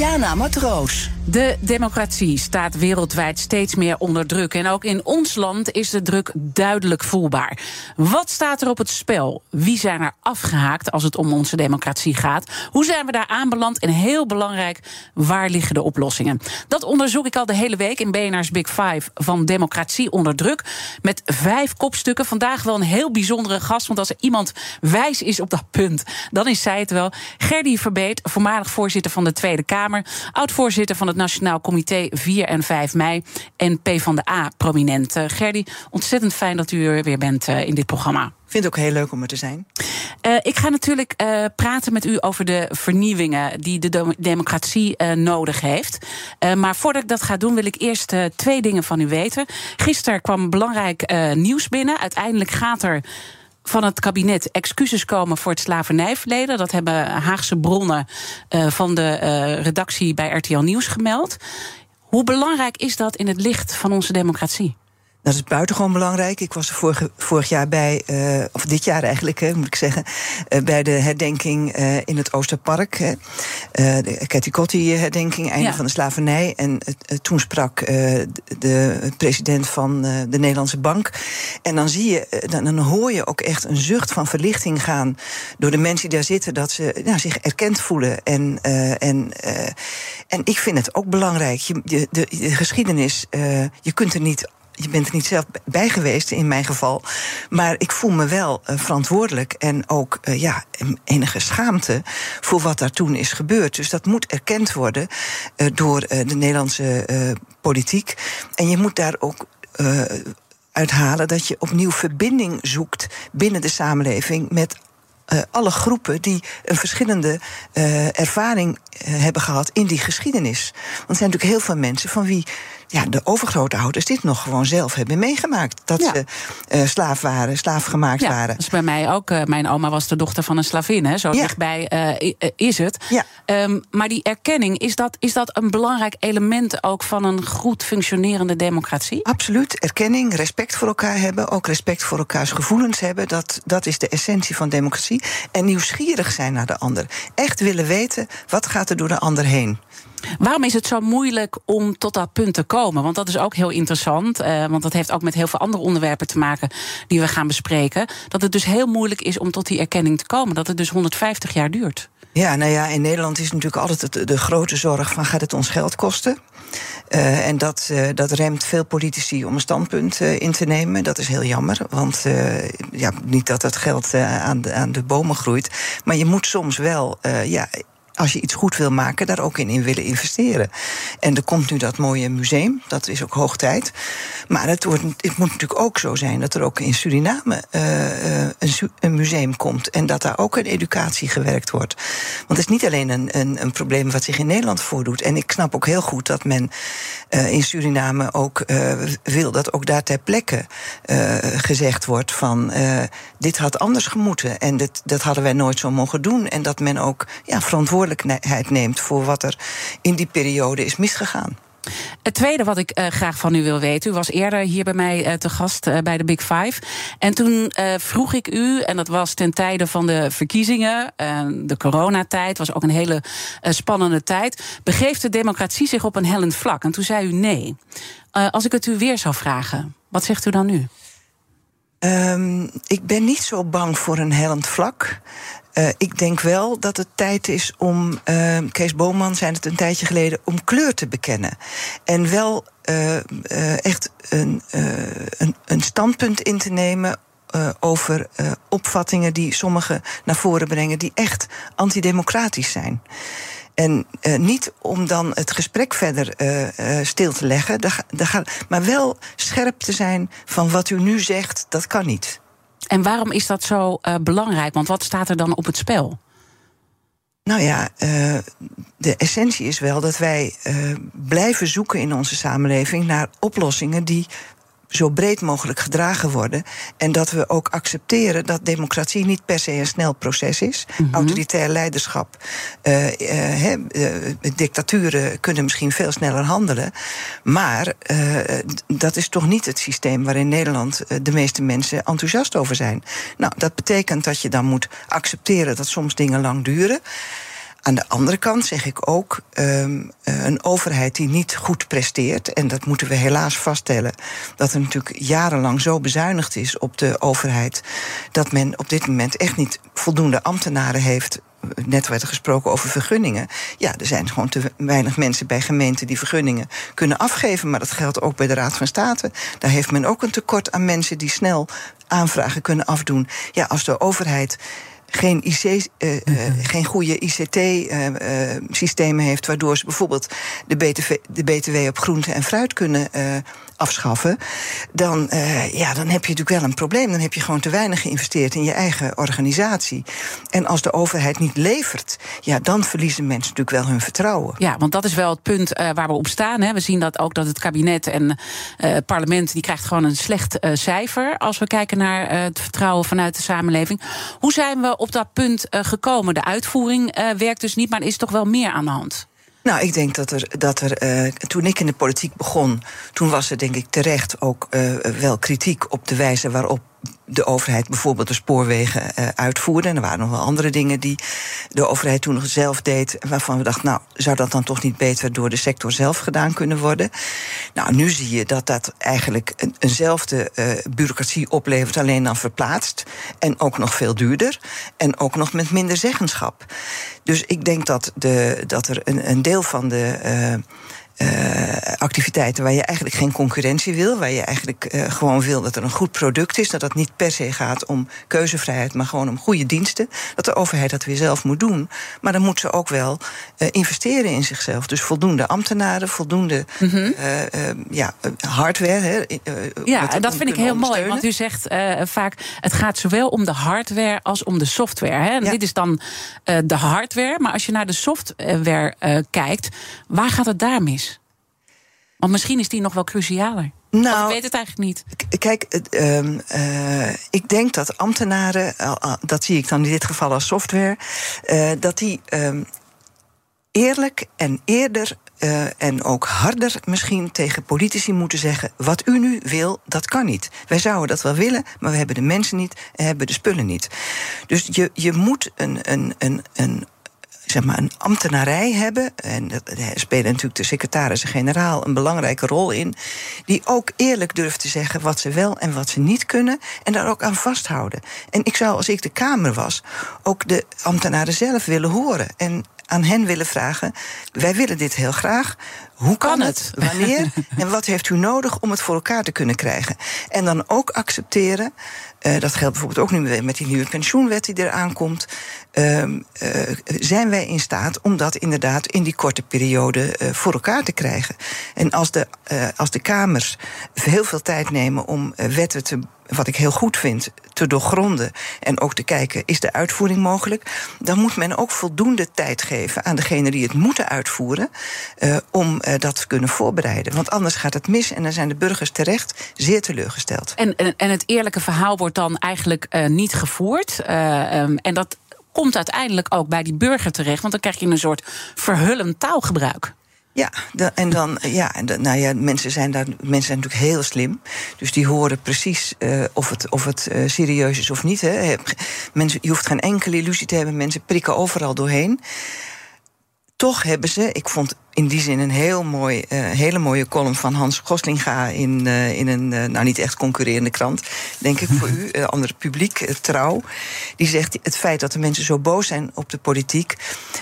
Diana Matroos. De democratie staat wereldwijd steeds meer onder druk. En ook in ons land is de druk duidelijk voelbaar. Wat staat er op het spel? Wie zijn er afgehaakt als het om onze democratie gaat? Hoe zijn we daar aanbeland? En heel belangrijk, waar liggen de oplossingen? Dat onderzoek ik al de hele week in BNR's Big Five van Democratie onder druk. Met vijf kopstukken. Vandaag wel een heel bijzondere gast. Want als er iemand wijs is op dat punt, dan is zij het wel. Gerdy Verbeet, voormalig voorzitter van de Tweede Kamer. Oud-voorzitter van het Nationaal Comité 4 en 5 mei. En P van de A prominent. Uh, Gerdy, ontzettend fijn dat u er weer bent uh, in dit programma. Vind het ook heel leuk om er te zijn. Uh, ik ga natuurlijk uh, praten met u over de vernieuwingen die de democratie uh, nodig heeft. maar voordat ik dat ga doen, wil ik eerst twee dingen van u weten. Gisteren kwam belangrijk nieuws binnen. Uiteindelijk gaat er van het kabinet excuses komen voor het slavernijverleden. Dat hebben Haagse bronnen uh, van de uh, redactie bij RTL Nieuws gemeld. Hoe belangrijk is dat in het licht van onze democratie? Dat is buitengewoon belangrijk. Ik was er vorig, vorig jaar bij, uh, of dit jaar eigenlijk, hè, moet ik zeggen, uh, bij de herdenking uh, in het Oosterpark. de Ketty Kotti-herdenking, einde ja. van de slavernij. En toen sprak de president van de Nederlandse Bank. En dan zie je, dan, dan, hoor je ook echt een zucht van verlichting gaan door de mensen die daar zitten, dat ze nou, zich erkend voelen. En, en, en ik vind het ook belangrijk. Je, de, de, de geschiedenis, je kunt er niet je bent er niet zelf bij geweest in mijn geval. Maar ik voel me wel uh, verantwoordelijk en ook uh, ja, enige schaamte voor wat daar toen is gebeurd. Dus dat moet erkend worden uh, door de Nederlandse politiek. En je moet daar ook uithalen dat je opnieuw verbinding zoekt binnen de samenleving met alle groepen die een verschillende ervaring hebben gehad in die geschiedenis. Want er zijn natuurlijk heel veel mensen van wie ja, de overgrootouders dit nog gewoon zelf hebben meegemaakt. Dat ja. ze uh, slaaf waren, slaafgemaakt ja, waren. Dat is bij mij ook. Uh, mijn oma was de dochter van een slavin, hè? zo ja. dichtbij uh, is het. Ja. Um, maar die erkenning, is dat, is dat een belangrijk element ook van een goed functionerende democratie? Absoluut. Erkenning, respect voor elkaar hebben, ook respect voor elkaars gevoelens hebben. Dat, dat is de essentie van democratie. En nieuwsgierig zijn naar de ander. Echt willen weten, wat gaat er door de ander heen? Waarom is het zo moeilijk om tot dat punt te komen? Want dat is ook heel interessant. Uh, want dat heeft ook met heel veel andere onderwerpen te maken die we gaan bespreken. Dat het dus heel moeilijk is om tot die erkenning te komen. Dat het dus 150 jaar duurt. Ja, nou ja, in Nederland is natuurlijk altijd de, grote zorg van gaat het ons geld kosten? Uh, en dat, uh, dat remt veel politici om een standpunt in te nemen. Dat is heel jammer, want ja, niet dat het geld aan, de, aan de bomen groeit. Maar je moet soms wel ja, als je iets goed wil maken, daar ook in, in willen investeren. En er komt nu dat mooie museum, dat is ook hoog tijd. Maar het, wordt, het moet natuurlijk ook zo zijn dat er ook in Suriname uh, een, een, museum komt. En dat daar ook een educatie gewerkt wordt. Want het is niet alleen een, een, een probleem wat zich in Nederland voordoet. En ik snap ook heel goed dat men uh, in Suriname ook wil dat ook daar ter plekke gezegd wordt van dit had anders gemoeten. En dit, dat hadden wij nooit zo mogen doen. En dat men ook ja, verantwoordelijkheid neemt voor wat er in die periode is misgegaan. Het tweede wat ik uh, graag van u wil weten. U was eerder hier bij mij uh, te gast uh, bij de Big Five. En toen vroeg ik u, en dat was ten tijde van de verkiezingen, de coronatijd, was ook een hele spannende tijd. Begeeft de democratie zich op een hellend vlak? En toen zei u nee. als ik het u weer zou vragen, wat zegt u dan nu? Um, ik ben niet zo bang voor een hellend vlak. Uh, ik denk wel dat het tijd is om, uh, Kees Boman zei het een tijdje geleden, om kleur te bekennen. En wel uh, echt een, een, een standpunt in te nemen over opvattingen die sommigen naar voren brengen, die echt antidemocratisch zijn. En niet om dan het gesprek verder stil te leggen, maar wel scherp te zijn van wat u nu zegt, dat kan niet. En waarom is dat zo belangrijk? Want wat staat er dan op het spel? Nou ja, uh, de essentie is wel dat wij uh, blijven zoeken in onze samenleving naar oplossingen die zo breed mogelijk gedragen worden. En dat we ook accepteren dat democratie niet per se een snel proces is. Mm -hmm. Autoritair leiderschap. Uh, uh, dictaturen kunnen misschien veel sneller handelen. Maar dat is toch niet het systeem waarin Nederland de meeste mensen enthousiast over zijn. Nou, dat betekent dat je dan moet accepteren dat soms dingen lang duren. Aan de andere kant zeg ik ook, um, een overheid die niet goed presteert, en dat moeten we helaas vaststellen, dat er natuurlijk jarenlang zo bezuinigd is op de overheid, dat men op dit moment echt niet voldoende ambtenaren heeft net werd er gesproken over vergunningen. Ja, er zijn gewoon te weinig mensen bij gemeenten die vergunningen kunnen afgeven. Maar dat geldt ook bij de Raad van State. Daar heeft men ook een tekort aan mensen die snel aanvragen kunnen afdoen. Ja, als de overheid geen, IC, uh, uh, geen goede ICT-systemen uh, heeft, waardoor ze bijvoorbeeld de, BTW, de BTW op groente en fruit kunnen afschaffen, dan, ja, dan heb je natuurlijk wel een probleem. Dan heb je gewoon te weinig geïnvesteerd in je eigen organisatie. En als de overheid niet levert, ja, dan verliezen mensen natuurlijk wel hun vertrouwen. Ja, want dat is wel het punt waar we op staan. Hè. We zien dat ook dat het kabinet en het parlement die krijgt gewoon een slecht cijfer als we kijken naar het vertrouwen vanuit de samenleving. Hoe zijn we op dat punt gekomen? De uitvoering werkt dus niet, maar er is toch wel meer aan de hand? Nou, ik denk dat er, dat er uh, toen ik in de politiek begon, toen was er denk ik terecht ook wel kritiek op de wijze waarop de overheid bijvoorbeeld de spoorwegen uh, uitvoerde. En er waren nog wel andere dingen die de overheid toen nog zelf deed. Waarvan we dachten, nou, zou dat dan toch niet beter door de sector zelf gedaan kunnen worden? Nou, nu zie je dat dat eigenlijk een, eenzelfde uh, bureaucratie oplevert, alleen dan verplaatst. En ook nog veel duurder. En ook nog met minder zeggenschap. Dus ik denk dat, de, dat er een, een deel van de. Uh, uh, activiteiten waar je eigenlijk geen concurrentie wil, waar je eigenlijk uh, gewoon wil dat er een goed product is, dat dat niet per se gaat om keuzevrijheid, maar gewoon om goede diensten, dat de overheid dat weer zelf moet doen. Maar dan moet ze ook wel uh, investeren in zichzelf. Dus voldoende ambtenaren, voldoende mm -hmm. ja, hardware. Hè, ja, dat vind ik heel mooi, want u zegt vaak het gaat zowel om de hardware als om de software. Hè? En ja. dit is dan de hardware, maar als je naar de software kijkt, waar gaat het daar mis? Want misschien is die nog wel crucialer. Nou, of ik weet het eigenlijk niet. Kijk, uh, uh, ik denk dat ambtenaren, uh, dat zie ik dan in dit geval als software, uh, dat die ehm, eerlijk en eerder uh, en ook harder misschien tegen politici moeten zeggen: wat u nu wil, dat kan niet. Wij zouden dat wel willen, maar we hebben de mensen niet en hebben de spullen niet. Dus je, je moet een, een, een, een zeg maar, een ambtenarij hebben. En daar spelen natuurlijk de secretarissen-generaal een belangrijke rol in. Die ook eerlijk durft te zeggen wat ze wel en wat ze niet kunnen. En daar ook aan vasthouden. En ik zou, als ik de Kamer was, ook de ambtenaren zelf willen horen. En aan hen willen vragen: wij willen dit heel graag. Hoe kan, kan het? het? Wanneer? en wat heeft u nodig om het voor elkaar te kunnen krijgen? En dan ook accepteren. Uh, dat geldt bijvoorbeeld ook nu met die nieuwe pensioenwet die eraan komt. Uh, uh, zijn wij in staat om dat inderdaad in die korte periode uh, voor elkaar te krijgen? En als de, als de Kamers heel veel tijd nemen om wetten te wat ik heel goed vind, te doorgronden en ook te kijken, is de uitvoering mogelijk? Dan moet men ook voldoende tijd geven aan degene die het moeten uitvoeren, uh, om uh, dat kunnen voorbereiden. Want anders gaat het mis en dan zijn de burgers terecht zeer teleurgesteld. En, en, en het eerlijke verhaal wordt dan eigenlijk uh, niet gevoerd. Um, en dat komt uiteindelijk ook bij die burger terecht, want dan krijg je een soort verhullend taalgebruik. Ja, en dan, ja, nou ja, mensen zijn daar, mensen zijn natuurlijk heel slim. Dus die horen precies uh, of het, of het uh, serieus is of niet. Hè. Mensen, je hoeft geen enkele illusie te hebben, mensen prikken overal doorheen toch hebben ze, ik vond in die zin een heel mooi, uh, hele mooie column van Hans Goslinga in, uh, in een, uh, nou niet echt concurrerende krant, denk ik voor u, ander publiek, trouw. Die zegt: het feit dat de mensen zo boos zijn op de politiek,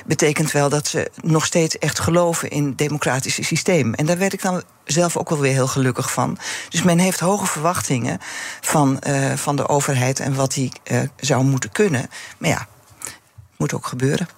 betekent wel dat ze nog steeds echt geloven in het democratische systeem. En daar werd ik dan zelf ook wel weer heel gelukkig van. Dus men heeft hoge verwachtingen van, van de overheid en wat die zou moeten kunnen. Maar ja, moet ook gebeuren.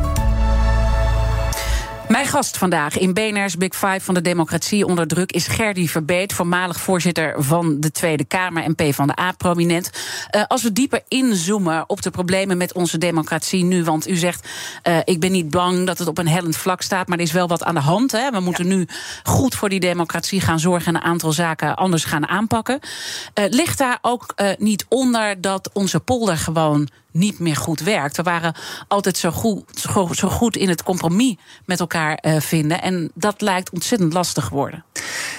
Mijn gast vandaag in BNR's Big Five van de Democratie onder druk is Gerdy Verbeet, voormalig voorzitter van de Tweede Kamer en P van de A-prominent. Uh, als we dieper inzoomen op de problemen met onze democratie nu, want u zegt: uh, ik ben niet bang dat het op een hellend vlak staat, maar er is wel wat aan de hand. Hè. We moeten nu goed voor die democratie gaan zorgen en een aantal zaken anders gaan aanpakken. Uh, ligt daar ook niet onder dat onze polder gewoon niet meer goed werkt. We waren altijd zo goed, zo, zo goed in het compromis met elkaar uh, vinden. En dat lijkt ontzettend lastig geworden.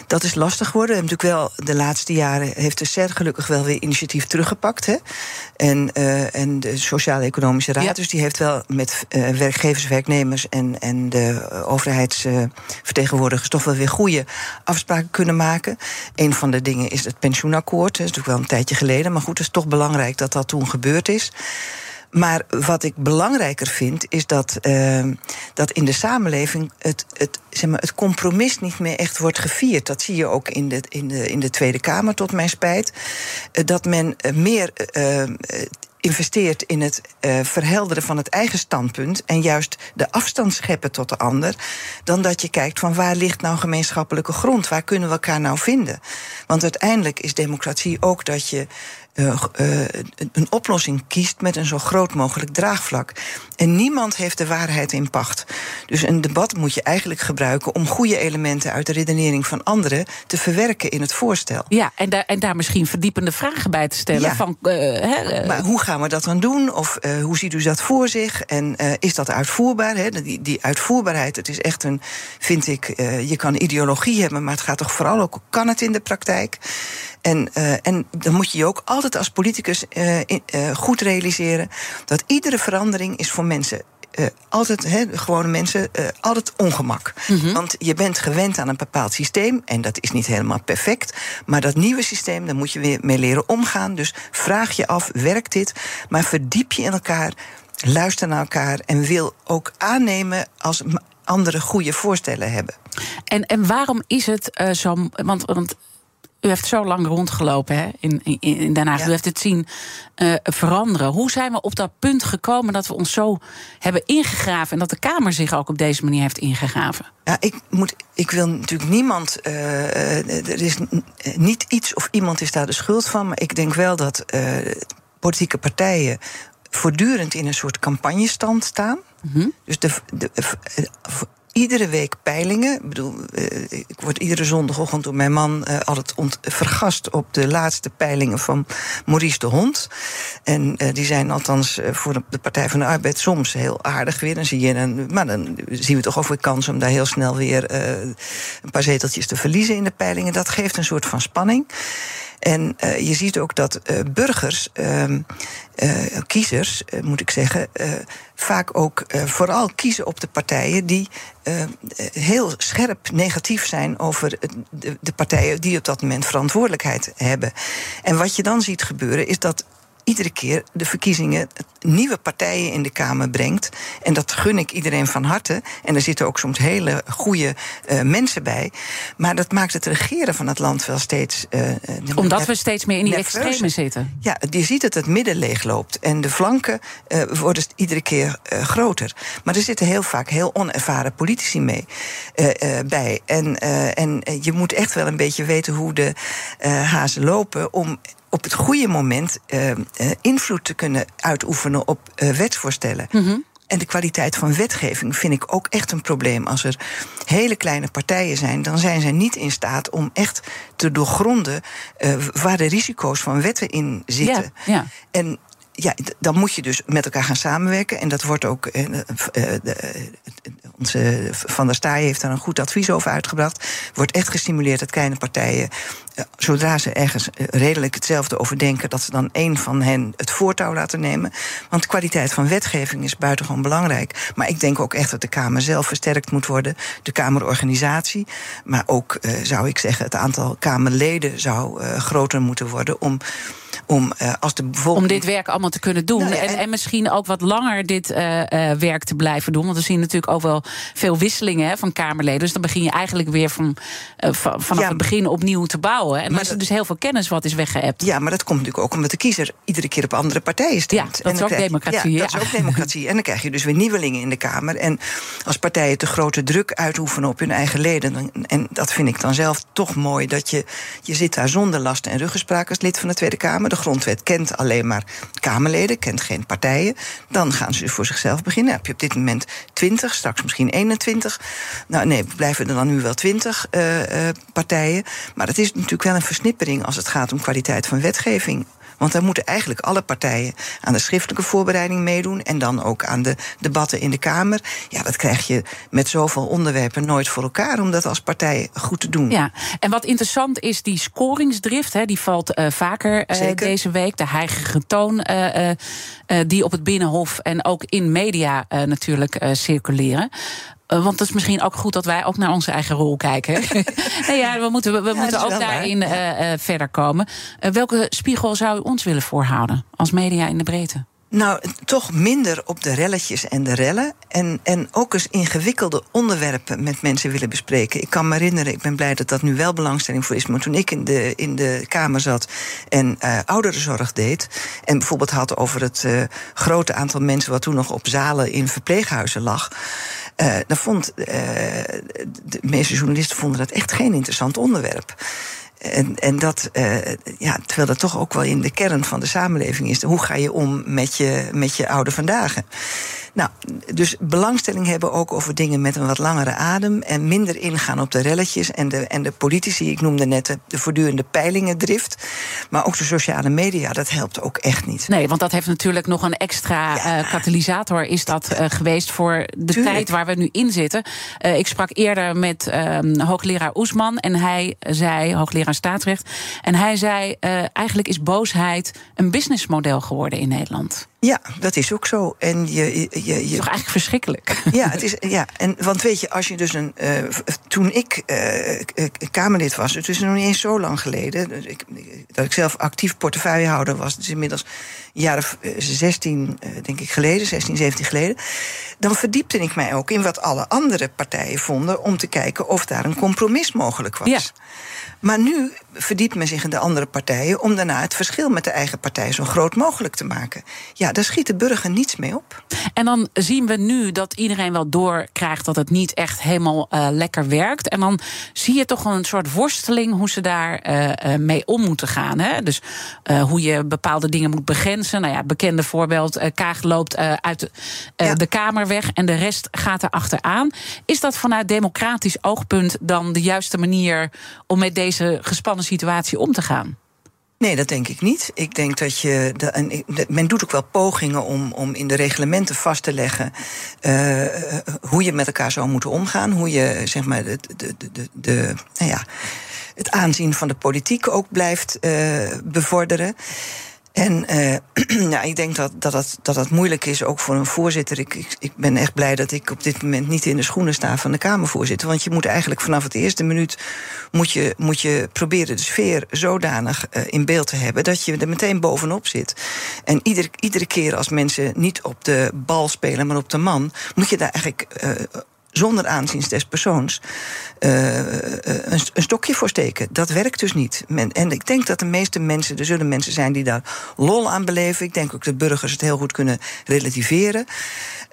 Dat is lastig geworden. Natuurlijk wel de laatste jaren heeft de SER gelukkig wel weer initiatief teruggepakt. Hè? En, uh, en de Sociaal-Economische Raad. Ja. Dus die heeft wel met uh, werkgevers, werknemers en, en de overheidsvertegenwoordigers toch wel weer goede afspraken kunnen maken. Een van de dingen is het pensioenakkoord. Dat is natuurlijk wel een tijdje geleden. Maar goed, het is toch belangrijk dat dat toen gebeurd is. Maar wat ik belangrijker vind, is dat, uh, dat in de samenleving het, het, zeg maar, het compromis niet meer echt wordt gevierd. Dat zie je ook in de, in de, in de Tweede Kamer, tot mijn spijt. Uh, dat men meer. Uh, investeert in het uh, verhelderen van het eigen standpunt en juist de afstand scheppen tot de ander, dan dat je kijkt van waar ligt nou gemeenschappelijke grond, waar kunnen we elkaar nou vinden? Want uiteindelijk is democratie ook dat je uh, uh, een oplossing kiest met een zo groot mogelijk draagvlak. En niemand heeft de waarheid in pacht. Dus een debat moet je eigenlijk gebruiken om goede elementen uit de redenering van anderen te verwerken in het voorstel. Ja, en daar, en daar misschien verdiepende vragen bij te stellen. Ja. Van, uh, hè, maar hoe gaan we dat dan doen? Of hoe ziet u dat voor zich? En is dat uitvoerbaar? Die, die uitvoerbaarheid, het is echt een, vind ik, je kan ideologie hebben, maar het gaat toch vooral ook, kan het in de praktijk? En, uh, en dan moet je je ook altijd als politicus uh, in, uh, goed realiseren dat iedere verandering is voor mensen. Uh, altijd, he, gewone mensen, uh, altijd ongemak. Mm -hmm. Want je bent gewend aan een bepaald systeem en dat is niet helemaal perfect. Maar dat nieuwe systeem, daar moet je weer mee leren omgaan. Dus vraag je af, werkt dit? Maar verdiep je in elkaar, luister naar elkaar en wil ook aannemen als andere goede voorstellen hebben. En, en waarom is het uh, zo. Want, want u heeft zo lang rondgelopen hè, in, in, in Den Haag. Ja. U heeft het zien uh, veranderen. Hoe zijn we op dat punt gekomen dat we ons zo hebben ingegraven... en dat de Kamer zich ook op deze manier heeft ingegraven? Ja, ik, moet, ik wil natuurlijk niemand... Uh, er is niet iets of iemand is daar de schuld van... maar ik denk wel dat uh, politieke partijen voortdurend in een soort campagnestand staan. Mm -hmm. Dus de, de, de iedere week peilingen. Ik bedoel, ik word iedere zondagochtend door mijn man uh, altijd vergast op de laatste peilingen van Maurice de Hond. En uh, die zijn althans voor de Partij van de Arbeid soms heel aardig weer. Dan zie je een, maar dan zien we toch ook kans om daar heel snel weer een paar zeteltjes te verliezen in de peilingen. Dat geeft een soort van spanning. En uh, je ziet ook dat uh, burgers, uh, kiezers, moet ik zeggen, vaak ook vooral kiezen op de partijen die heel scherp negatief zijn over de, de partijen die op dat moment verantwoordelijkheid hebben. En wat je dan ziet gebeuren is dat iedere keer de verkiezingen nieuwe partijen in de Kamer brengt. En dat gun ik iedereen van harte. En er zitten ook soms hele goede uh, mensen bij. Maar dat maakt het regeren van het land wel steeds. Uh, Omdat we steeds meer in die extreme zitten. Ja, je ziet dat het midden leegloopt. En de flanken uh, worden iedere keer groter. Maar er zitten heel vaak heel onervaren politici mee bij. En, en je moet echt wel een beetje weten hoe de hazen lopen om op het goede moment uh, uh, invloed te kunnen uitoefenen op uh, wetsvoorstellen. Mm -hmm. En de kwaliteit van wetgeving vind ik ook echt een probleem. Als er hele kleine partijen zijn, dan zijn ze niet in staat om echt te doorgronden waar de risico's van wetten in zitten. Ja, ja. En ja, dan moet je dus met elkaar gaan samenwerken. En dat wordt ook. Uh, de, onze Van der Staaij heeft daar een goed advies over uitgebracht. Wordt echt gestimuleerd dat kleine partijen. Uh, zodra ze ergens redelijk hetzelfde over denken. dat ze dan één van hen het voortouw laten nemen. Want kwaliteit van wetgeving is buitengewoon belangrijk. Maar ik denk ook echt dat de Kamer zelf versterkt moet worden. De Kamerorganisatie. Maar ook, zou ik zeggen, het aantal Kamerleden zou groter moeten worden. om om uh, als de bevolking. Om dit werk allemaal te kunnen doen. Nou ja, en, en, en, misschien ook wat langer dit uh, uh, werk te blijven doen. Want we zien natuurlijk ook wel veel wisselingen hè, van Kamerleden. Dus dan begin je eigenlijk weer van, vanaf ja, het begin opnieuw te bouwen. En dan is er dus heel veel kennis wat is weggeëpt. Ja, maar dat komt natuurlijk ook omdat de kiezer iedere keer op andere partijen stemt. Ja, dat is ook democratie. Ja, dat is ook democratie. En dan krijg je dus weer nieuwelingen in de Kamer. En als partijen te grote druk uitoefenen op hun eigen leden. En dat vind ik dan zelf toch mooi. Dat je, je zit daar zonder last en ruggespraak als lid van de Tweede Kamer. De grondwet kent alleen maar Kamerleden, kent geen partijen. Dan gaan ze dus voor zichzelf beginnen. heb je op dit moment 20, straks misschien 21. Nou nee, blijven er dan nu wel 20 uh, uh, partijen. Maar het is natuurlijk wel een versnippering als het gaat om kwaliteit van wetgeving. Want dan moeten eigenlijk alle partijen aan de schriftelijke voorbereiding meedoen. En dan ook aan de debatten in de Kamer. Ja, dat krijg je met zoveel onderwerpen nooit voor elkaar om dat als partij goed te doen. Ja, en wat interessant is, die scoringsdrift, hè, die valt uh, vaker uh, deze week. De heigere toon uh, die op het Binnenhof en ook in media natuurlijk circuleren. Uh, want het is misschien ook goed dat wij ook naar onze eigen rol kijken. nee, ja, we moeten, we, ja, moeten ook daarin uh, uh, verder komen. welke spiegel zou u ons willen voorhouden als media in de breedte? Nou, toch minder op de relletjes en de rellen. En, en ook eens ingewikkelde onderwerpen met mensen willen bespreken. Ik kan me herinneren, ik ben blij dat dat nu wel belangstelling voor is. Maar toen ik in de, in de Kamer zat en uh, ouderenzorg deed. en bijvoorbeeld had over het uh, grote aantal mensen. wat toen nog op zalen in verpleeghuizen lag. Uh, vond, uh, de meeste journalisten vonden dat echt geen interessant onderwerp. En, en dat, uh, ja, terwijl dat toch ook wel in de kern van de samenleving is. Hoe ga je om met je, met je oude vandaag? Nou, dus belangstelling hebben ook over dingen met een wat langere adem. En minder ingaan op de relletjes en de, en de politici. Ik noemde net de voortdurende peilingendrift. Maar ook de sociale media, dat helpt ook echt niet. Nee, want dat heeft natuurlijk nog een extra ja. uh, katalysator is dat uh, geweest voor de Tuurlijk. tijd waar we nu in zitten. Uh, ik sprak eerder met um, hoogleraar Oesman en hij zei, hoogleraar staatsrecht, en hij zei: eigenlijk is boosheid een businessmodel geworden in Nederland. Ja, dat is ook zo. En je, je, je, het is toch eigenlijk verschrikkelijk? Ja, het is, ja. En, want weet je, als je dus een. Uh, toen ik uh, Kamerlid was, het is nog niet eens zo lang geleden. Dus ik, dat ik zelf actief portefeuillehouder was, dus inmiddels jaren 16, denk ik, geleden, 16, 17 geleden. Dan verdiepte ik mij ook in wat alle andere partijen vonden. om te kijken of daar een compromis mogelijk was. Ja. Maar nu verdiept men zich in de andere partijen om daarna het verschil met de eigen partij zo groot mogelijk te maken. Ja, daar schiet de burger niets mee op. En dan zien we nu dat iedereen wel doorkrijgt dat het niet echt helemaal uh, lekker werkt. En dan zie je toch een soort worsteling hoe ze daar uh, mee om moeten gaan. Hè? Dus uh, hoe je bepaalde dingen moet Nou ja, bekende voorbeeld: Kaag loopt uit de, ja. de Kamer weg en de rest gaat er achteraan. Is dat vanuit democratisch oogpunt dan de juiste manier om met deze gespannen situatie om te gaan? Nee, dat denk ik niet. Ik denk dat je. De, en men doet ook wel pogingen om, om in de reglementen vast te leggen. Uh, hoe je met elkaar zou moeten omgaan. Hoe je zeg maar de, de, de, de, nou ja, het aanzien van de politiek ook blijft uh, bevorderen. En uh, ja, ik denk dat dat, dat, dat dat moeilijk is, ook voor een voorzitter. Ik, ik, ik, ben echt blij dat ik op dit moment niet in de schoenen sta van de Kamervoorzitter. Want je moet eigenlijk vanaf het eerste minuut moet je, moet je proberen de sfeer zodanig uh, in beeld te hebben dat je er meteen bovenop zit. En ieder, iedere keer als mensen niet op de bal spelen, maar op de man, moet je daar eigenlijk uh, zonder aanzien des persoons uh, een, een, stokje voor steken. Dat werkt dus niet. Men, en ik denk dat de meeste mensen, er zullen mensen zijn die daar lol aan beleven. Ik denk ook dat burgers het heel goed kunnen relativeren.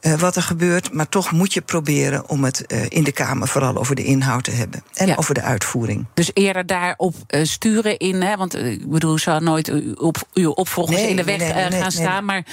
Uh, wat er gebeurt. Maar toch moet je proberen om het uh, in de Kamer vooral over de inhoud te hebben. En ja. over de uitvoering. Dus eerder daarop sturen in. Hè, want ik bedoel, zou nooit op, uw opvolgers nee, in de weg nee, nee, gaan staan. Maar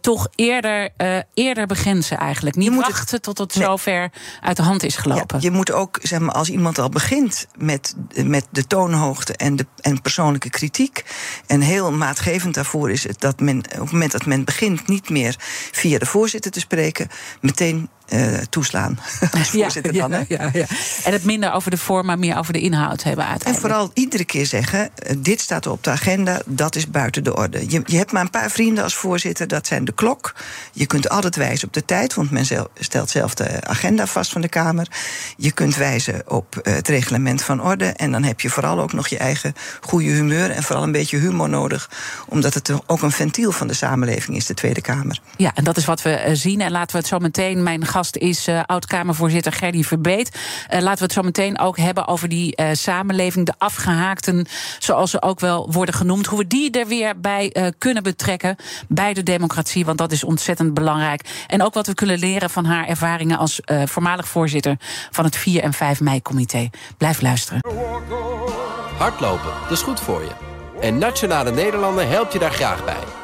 toch eerder, eerder begrenzen eigenlijk. Niet wachten het, tot het zover uit de hand is gelopen. Ja, je moet ook, zeg maar, als iemand al begint met, met de toonhoogte en, de, en persoonlijke kritiek. En heel maatgevend daarvoor is het dat men op het moment dat men begint niet meer via de voorzitter te spreken spreken, meteen uh, toeslaan. Als voorzitter ja, dan? Ja, ja, En het minder over de vorm, maar meer over de inhoud hebben uiteindelijk. En vooral iedere keer zeggen: uh, dit staat op de agenda, dat is buiten de orde. Je, je hebt maar een paar vrienden als voorzitter, dat zijn de klok. Je kunt altijd wijzen op de tijd, want men stelt zelf de agenda vast van de Kamer. Je kunt wijzen op uh, het reglement van orde. En dan heb je vooral ook nog je eigen goede humeur en vooral een beetje humor nodig, omdat het ook een ventiel van de samenleving is, de Tweede Kamer. Ja, en dat is wat we zien. En laten we het zo meteen. Mijn gast is uh, oud-Kamervoorzitter Gerdy Verbeet. Uh, laten we het zo meteen ook hebben over die uh, samenleving, de afgehaakten, zoals ze ook wel worden genoemd. Hoe we die er weer bij kunnen betrekken bij de democratie, want dat is ontzettend belangrijk. En ook wat we kunnen leren van haar ervaringen als voormalig voorzitter van het 4 en 5 mei-comité. Blijf luisteren. Hardlopen, dat is goed voor je. En Nationale Nederlanden helpt je daar graag bij.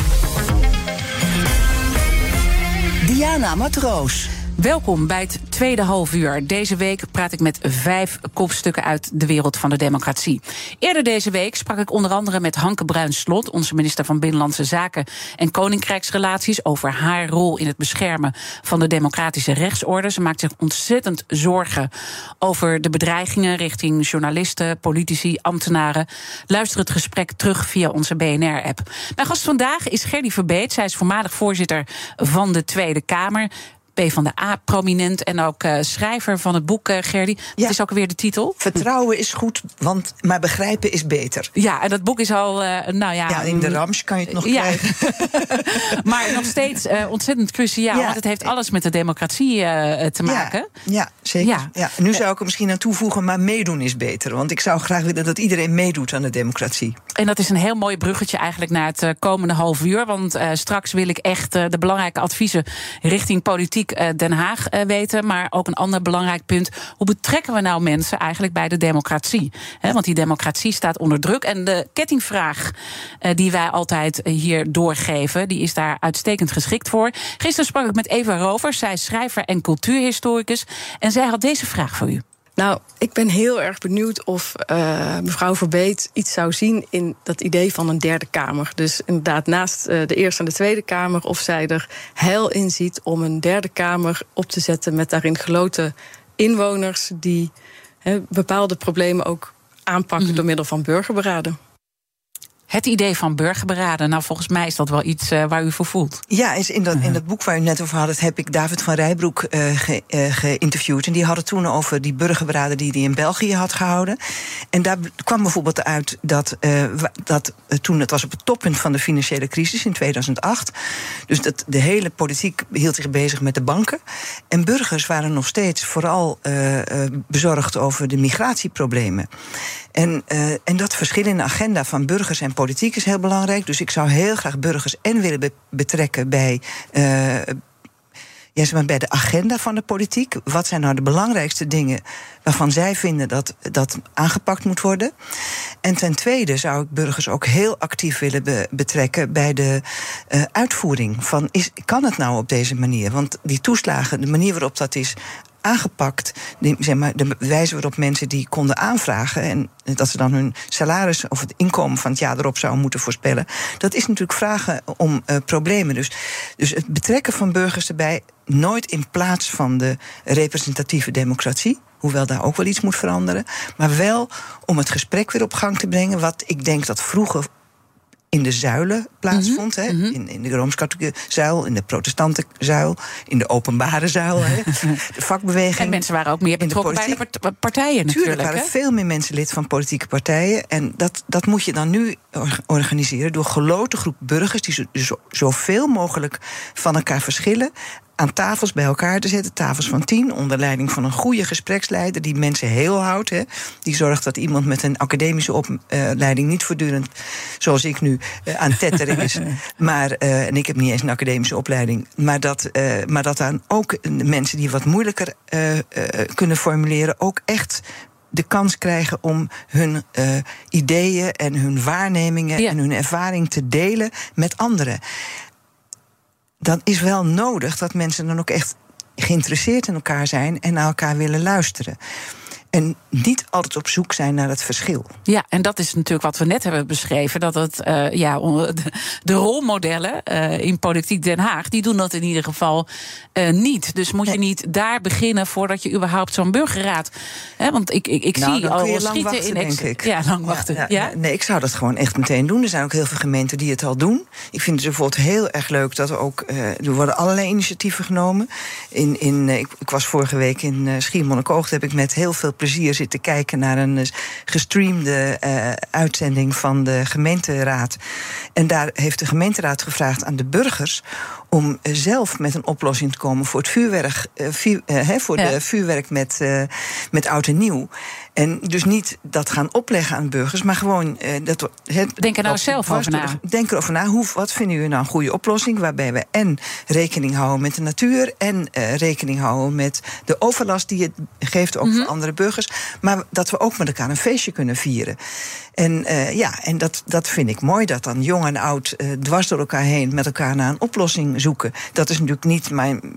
Diana Matroos. Welkom bij het tweede halfuur. Deze week praat ik met vijf kopstukken uit de wereld van de democratie. Eerder deze week sprak ik onder andere met Hanke Bruins-Slot, onze minister van Binnenlandse Zaken en Koninkrijksrelaties, over haar rol in het beschermen van de democratische rechtsorde. Ze maakt zich ontzettend zorgen over de bedreigingen richting journalisten, politici, ambtenaren. Luister het gesprek terug via onze BNR-app. Mijn gast vandaag is Gerdy Verbeet. Zij is voormalig voorzitter van de Tweede Kamer. Van de A prominent en ook uh, schrijver van het boek uh, Gerdy. Dat ja. is ook weer de titel. Vertrouwen is goed, want maar begrijpen is beter. Ja, en dat boek is al, uh, nou ja. Ja, in de Rams kan je het nog ja. krijgen. maar nog steeds ontzettend cruciaal, want het heeft alles met de democratie te maken. Ja, ja zeker. Ja. Ja. Nu zou ik er misschien aan toevoegen, maar meedoen is beter. Want ik zou graag willen dat iedereen meedoet aan de democratie. En dat is een heel mooi bruggetje eigenlijk naar het komende half uur. Want straks wil ik echt de belangrijke adviezen richting politiek Den Haag weten. Maar ook een ander belangrijk punt. Hoe betrekken we nou mensen eigenlijk bij de democratie? want die democratie staat onder druk. En de kettingvraag die wij altijd hier doorgeven, die is daar uitstekend geschikt voor. Gisteren sprak ik met Eva Rovers. Zij is schrijver en cultuurhistoricus. En zij had deze vraag voor u. Nou, ik ben heel erg benieuwd of uh, mevrouw Verbeet iets zou zien in dat idee van een derde kamer. Dus inderdaad, naast uh, de Eerste en de Tweede Kamer, of zij er heil in ziet om een derde kamer op te zetten met daarin geloten inwoners die he, bepaalde problemen ook aanpakken mm. door middel van burgerberaden. Het idee van burgerberaden, nou volgens mij is dat wel iets uh, waar u voor voelt. Ja, is in, dat, in dat boek waar u net over had, heb ik David van Rijbroek uh, ge, uh, geïnterviewd. En die had het toen over die burgerberaden die hij in België had gehouden. En daar kwam bijvoorbeeld uit dat, dat toen het was op het toppunt van de financiële crisis in 2008. Dus dat de hele politiek hield zich bezig met de banken. En burgers waren nog steeds vooral bezorgd over de migratieproblemen. En, en dat verschil in de agenda van burgers en politiek is heel belangrijk. Dus ik zou heel graag burgers en willen be betrekken bij. Uh, ja, maar, bij de agenda van de politiek. Wat zijn nou de belangrijkste dingen waarvan zij vinden dat dat aangepakt moet worden? En ten tweede zou ik burgers ook heel actief willen be betrekken bij de uh, uitvoering van is, kan het nou op deze manier? Want die toeslagen, de manier waarop dat is aangepakt. Zeg maar, de wijze waarop mensen die konden aanvragen. en dat ze dan hun salaris of het inkomen van het jaar erop zouden moeten voorspellen. dat is natuurlijk vragen om uh, problemen. Dus, dus het betrekken van burgers erbij. nooit in plaats van de representatieve democratie. Hoewel daar ook wel iets moet veranderen. Maar wel om het gesprek weer op gang te brengen. Wat ik denk dat vroeger in de zuilen plaatsvond. Mm -hmm. hè? In, in de rooms-katholieke zuil, in de protestante zuil, in de openbare zuil. Hè? De vakbeweging. En mensen waren ook meer betrokken bij de partijen natuurlijk. Tuurlijk waren veel meer mensen lid van politieke partijen. En dat, dat moet je dan nu organiseren door geloten groep burgers... die zo, zoveel mogelijk van elkaar verschillen aan tafels bij elkaar te zetten. Tafels van tien, onder leiding van een goede gespreksleider... die mensen heel houdt. Hè, die zorgt dat iemand met een academische opleiding... niet voortdurend, zoals ik nu, uh, aan tetteren is. maar, uh, en ik heb niet eens een academische opleiding... maar dat, uh, maar dat dan ook mensen die wat moeilijker kunnen formuleren... ook echt de kans krijgen om hun uh, ideeën en hun waarnemingen ja. en hun ervaring te delen met anderen. Dan is wel nodig dat mensen dan ook echt geïnteresseerd in elkaar zijn en naar elkaar willen luisteren. En niet altijd op zoek zijn naar het verschil. Ja, en dat is natuurlijk wat we net hebben beschreven. Dat het, uh, ja, de, de rolmodellen uh, in politiek Den Haag, die doen dat in ieder geval uh, niet. Dus moet je niet daar beginnen voordat je überhaupt zo'n burgerraad. Hè, want ik, ik, ik nou, zie al schieten wachten, in denk ik. Ja, lang wachten. Ja, ja, Nee, ik zou dat gewoon echt meteen doen. Er zijn ook heel veel gemeenten die het al doen. Ik vind het bijvoorbeeld heel erg leuk dat er ook. er worden allerlei initiatieven genomen. In, in, ik, ik was vorige week in Schiermonnikoog. Heb ik met heel veel plezier zitten kijken naar een gestreamde uh, uitzending van de gemeenteraad. En daar heeft de gemeenteraad gevraagd aan de burgers om zelf met een oplossing te komen voor het vuurwerk, uh, vuur, uh, voor ja. de vuurwerk met, met oud en nieuw. En dus niet dat gaan opleggen aan burgers, maar gewoon. dat, het, Denk er nou zelf over na. Denk erover na. Hoe, wat vinden jullie nou een goede oplossing? Waarbij we en rekening houden met de natuur. en rekening houden met de overlast die het geeft ook mm -hmm. voor andere burgers. Maar dat we ook met elkaar een feestje kunnen vieren. En uh, ja, en dat, dat vind ik mooi, dat dan jong en oud uh, dwars door elkaar heen met elkaar naar een oplossing zoeken. Dat is natuurlijk niet mijn.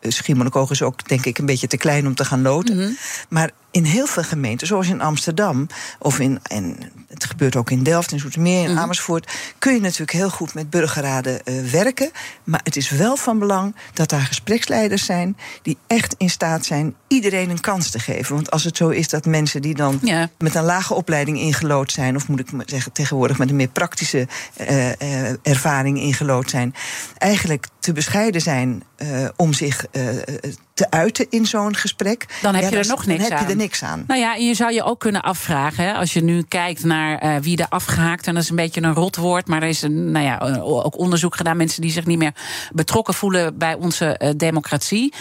Schiermonnikoog is ook, denk ik, een beetje te klein om te gaan loten. Mm -hmm. Maar in heel veel gemeenten, zoals in Amsterdam, of in, en het gebeurt ook in Delft, in Zoetermeer, in mm. Amersfoort, kun je natuurlijk heel goed met burgerraden uh, werken. Maar het is wel van belang dat daar gespreksleiders zijn die echt in staat zijn iedereen een kans te geven. Want als het zo is dat mensen die dan ja. met een lage opleiding ingelood zijn, of moet ik zeggen tegenwoordig met een meer praktische uh, uh, ervaring ingelood zijn, eigenlijk te bescheiden zijn om zich te uiten in zo'n gesprek. Dan heb ja, je er nog niks dan heb aan. je er niks aan. Nou ja, je zou je ook kunnen afvragen, hè, als je nu kijkt naar uh, wie er afgehaakt, en dat is een beetje een rotwoord, maar er is een, nou ja, ook onderzoek gedaan, mensen die zich niet meer betrokken voelen bij onze democratie.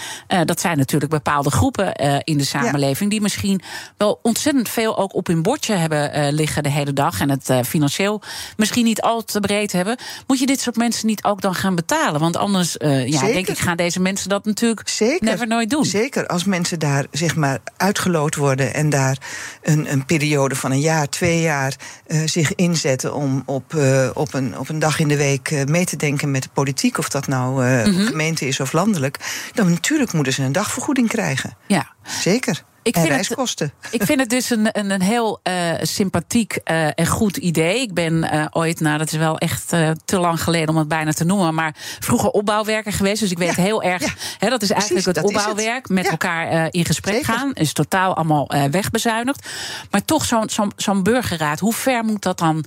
Dat zijn natuurlijk bepaalde groepen in de samenleving, ja. die misschien wel ontzettend veel ook op hun bordje hebben liggen de hele dag en het financieel misschien niet al te breed hebben. Moet je dit soort mensen niet ook dan gaan betalen? Want anders, ja, denk ik, gaan deze mensen dat natuurlijk Zeker. never nooit doen. Zeker, als mensen daar zeg maar uitgeloot worden en daar een, een periode van een jaar, twee jaar uh, zich inzetten om op, uh, op, een, op een dag in de week mee te denken met de politiek, of dat nou mm -hmm. gemeente is of landelijk, dan natuurlijk moeten ze een dagvergoeding krijgen. Ja. Zeker. Ik en vind, reiskosten. Het, ik vind het dus een, een, een heel uh, sympathiek uh, en goed idee. Ik ben uh, ooit, nou dat is wel echt te lang geleden om het bijna te noemen, maar vroeger opbouwwerker geweest. Dus ik weet ja, heel erg, ja, hè, dat is eigenlijk precies, het opbouwwerk. Het. Met ja. elkaar in gesprek Zeker. gaan. Is totaal allemaal wegbezuinigd. Maar toch zo'n zo, zo burgerraad, hoe ver moet dat dan?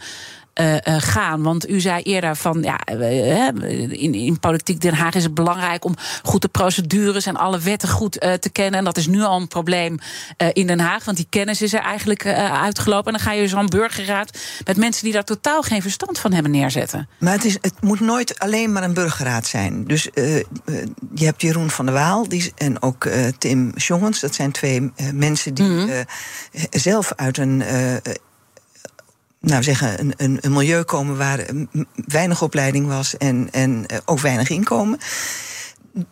Uh, uh, gaan. Want u zei eerder van ja, uh, in, in politiek Den Haag is het belangrijk om goed de procedures en alle wetten goed te kennen. En dat is nu al een probleem in Den Haag, want die kennis is er eigenlijk uitgelopen. En dan ga je zo'n burgerraad met mensen die daar totaal geen verstand van hebben neerzetten. Maar het, is, het moet nooit alleen maar een burgerraad zijn. Dus je hebt Jeroen van der Waal die, en ook Tim Jongens. Dat zijn twee mensen die mm -hmm. zelf uit een nou zeggen, een, een, een, milieu komen waar weinig opleiding was en, en ook weinig inkomen.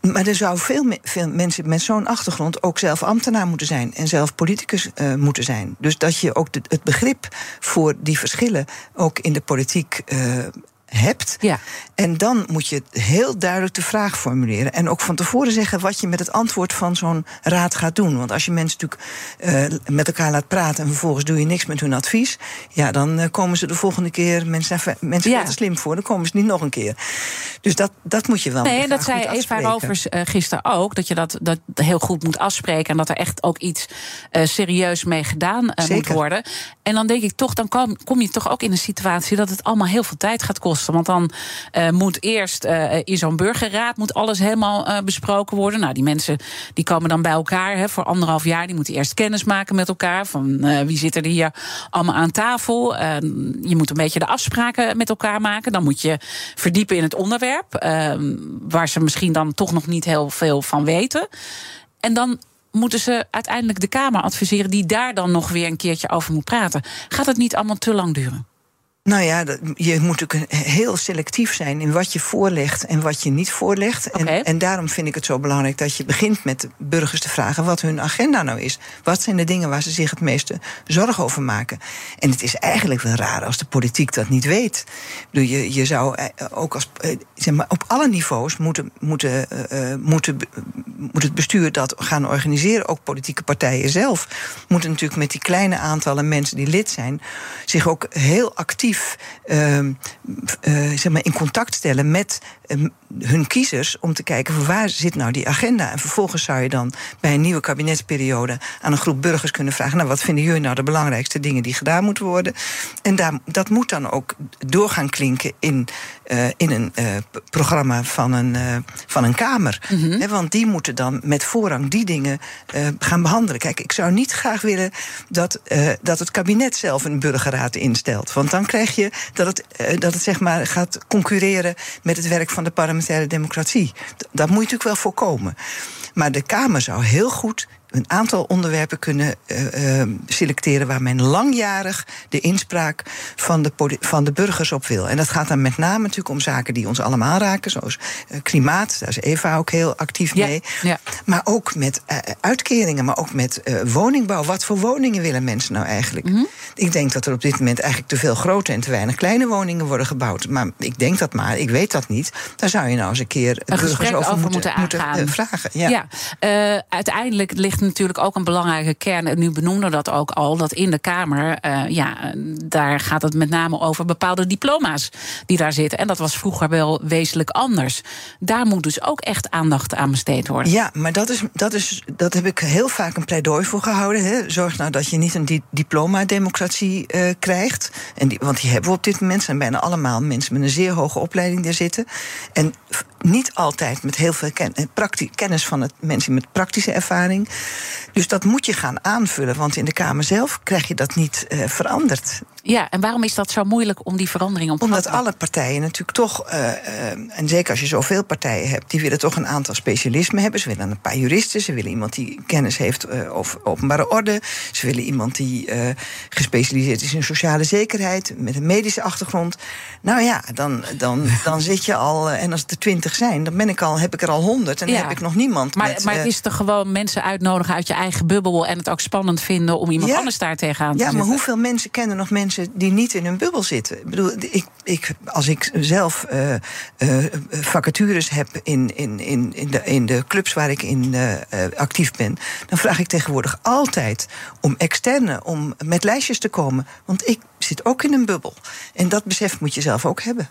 Maar er zou veel, veel mensen met zo'n achtergrond ook zelf ambtenaar moeten zijn en zelf politicus uh, moeten zijn. Dus dat je ook het begrip voor die verschillen ook in de politiek uh, hebt. Ja. En dan moet je heel duidelijk de vraag formuleren. En ook van tevoren zeggen wat je met het antwoord van zo'n raad gaat doen. Want als je mensen natuurlijk uh, met elkaar laat praten en vervolgens doe je niks met hun advies. Ja, dan uh, komen ze de volgende keer. Mensen zijn mensen ja. slim voor, dan komen ze niet nog een keer. Dus dat, dat moet je wel. Nee, dat zei Eva Rovers uh, gisteren ook. Dat je dat, dat heel goed moet afspreken. En dat er echt ook iets serieus mee gedaan moet worden. En dan denk ik toch, dan kom, kom je toch ook in een situatie dat het allemaal heel veel tijd gaat kosten Want dan uh, moet eerst uh, in zo'n burgerraad moet alles helemaal uh, besproken worden. Nou, die mensen die komen dan bij elkaar hè, voor anderhalf jaar. Die moeten eerst kennis maken met elkaar. Van wie zit er hier allemaal aan tafel. je moet een beetje de afspraken met elkaar maken. Dan moet je verdiepen in het onderwerp. waar ze misschien dan toch nog niet heel veel van weten. En dan moeten ze uiteindelijk de Kamer adviseren, die daar dan nog weer een keertje over moet praten. Gaat het niet allemaal te lang duren? Nou ja, je moet ook heel selectief zijn in wat je voorlegt en wat je niet voorlegt. En, en, daarom vind ik het zo belangrijk dat je begint met de burgers te vragen wat hun agenda nou is. Wat zijn de dingen waar ze zich het meeste zorgen over maken? En het is eigenlijk wel raar als de politiek dat niet weet. je, je zou eh, ook als, eh, zeg maar, op alle niveaus moeten, moeten, uh, moeten, moet het bestuur dat gaan organiseren, ook politieke partijen zelf, moeten natuurlijk met die kleine aantallen mensen die lid zijn, zich ook heel actief uh, zeg maar in contact stellen met ehm, hun kiezers om te kijken van waar zit nou die agenda. En vervolgens zou je dan bij een nieuwe kabinetsperiode aan een groep burgers kunnen vragen: Nou, wat vinden jullie nou de belangrijkste dingen die gedaan moeten worden? En daar, dat moet dan ook doorgaan klinken in, uh, in een uh, programma van een, van een Kamer. Mm -hmm. He, want die moeten dan met voorrang die dingen gaan behandelen. Kijk, ik zou niet graag willen dat, dat het kabinet zelf een burgerraad instelt. Want dan krijg je dat het, dat het zeg maar gaat concurreren met het werk van de parlementaire democratie. Dat moet je natuurlijk wel voorkomen. Maar de Kamer zou heel goed een aantal onderwerpen kunnen uh, selecteren waar men langjarig de inspraak van de, van de burgers op wil. En dat gaat dan met name natuurlijk om zaken die ons allemaal raken, zoals uh, klimaat. Daar is Eva ook heel actief mee. Ja. Maar ook met uitkeringen, maar ook met woningbouw. Wat voor woningen willen mensen nou eigenlijk? Mm -hmm. Ik denk dat er op dit moment eigenlijk te veel grote en te weinig kleine woningen worden gebouwd. Maar ik denk dat maar, ik weet dat niet. Daar zou je nou eens een keer een burgers over, over, moeten, moeten, moeten vragen. Ja. ja. uiteindelijk ligt natuurlijk ook een belangrijke kern. En nu benoemde dat ook al, dat in de Kamer, uh, ja, daar gaat het met name over bepaalde diploma's die daar zitten. En dat was vroeger wel wezenlijk anders. Daar moet dus ook echt aandacht aan besteed worden. Ja, maar dat, is, dat, is, dat heb ik heel vaak een pleidooi voor gehouden. Hè. Zorg nou dat je niet een di diploma-democratie uh, krijgt. En die, want die hebben we op dit moment. zijn bijna allemaal mensen met een zeer hoge opleiding daar zitten. En niet altijd met heel veel ken kennis van het, mensen met praktische ervaring. Dus dat moet je gaan aanvullen, want in de Kamer zelf krijg je dat niet uh, veranderd. Ja, en waarom is dat zo moeilijk om die verandering op Omdat alle partijen natuurlijk toch, uh, uh, en zeker als je zoveel partijen hebt, die willen toch een aantal specialismen hebben. Ze willen een paar juristen, ze willen iemand die kennis heeft uh, over openbare orde. Ze willen iemand die gespecialiseerd is in sociale zekerheid, met een medische achtergrond. Nou ja, dan, dan, dan zit je al, en als het er twintig zijn, dan ben ik al, heb ik er al honderd en dan heb ik nog niemand. Maar, met, maar het is toch gewoon mensen uitnodigen uit je eigen bubbel en het ook spannend vinden om iemand ja, anders daar tegenaan te Ja, maar hoeveel mensen kennen nog mensen die niet in hun bubbel zitten. Ik bedoel, ik, ik, als ik zelf uh, uh, vacatures heb in, in, in, in, de, in de clubs waar ik in uh, actief ben, dan vraag ik tegenwoordig altijd om externe, om met lijstjes te komen. Want ik zit ook in een bubbel. En dat besef moet je zelf ook hebben.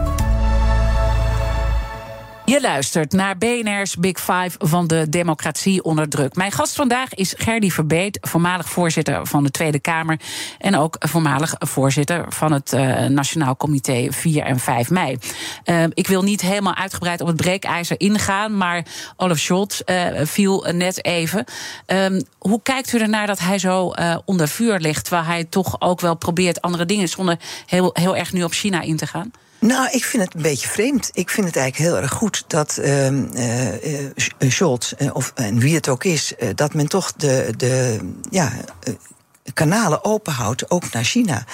Je luistert naar BNR's Big Five van de democratie onder druk. Mijn gast vandaag is Gerdy Verbeet, voormalig voorzitter van de Tweede Kamer... en ook voormalig voorzitter van het uh, Nationaal Comité 4 en 5 mei. Uh, ik wil niet helemaal uitgebreid op het breekijzer ingaan... maar Olaf Scholz uh, viel net even. Um, hoe kijkt u ernaar dat hij zo onder vuur ligt... waar hij toch ook wel probeert andere dingen... zonder heel, heel erg nu op China in te gaan? Nou, ik vind het een beetje vreemd. Ik vind het eigenlijk heel erg goed dat uh, uh, Scholz, of en wie het ook is, dat men toch de, de ja, kanalen openhoudt, ook naar China.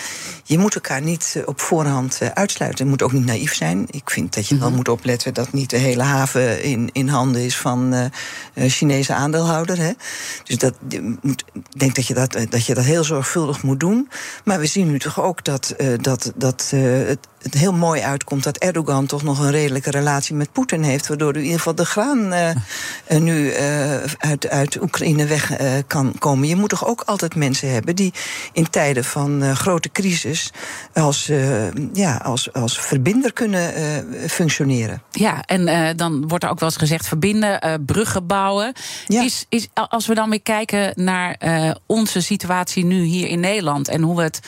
Je moet elkaar niet op voorhand uitsluiten. Je moet ook niet naïef zijn. Ik vind dat je wel moet opletten dat niet de hele haven in, in handen is van Chinese aandeelhouder. Hè. Dus dat, ik denk dat je dat, dat je dat heel zorgvuldig moet doen. Maar we zien nu toch ook dat, dat, dat het het heel mooi uitkomt dat Erdogan toch nog een redelijke relatie met Poetin heeft. Waardoor in ieder geval de graan uh, nu uh, uit, uit Oekraïne weg uh, kan komen. Je moet toch ook altijd mensen hebben die in tijden van grote crisis als, ja, als, als verbinder kunnen functioneren. Ja, en dan wordt er ook wel eens gezegd verbinden, bruggen bouwen. Ja. Is, is, als we dan weer kijken naar onze situatie nu hier in Nederland en hoe we het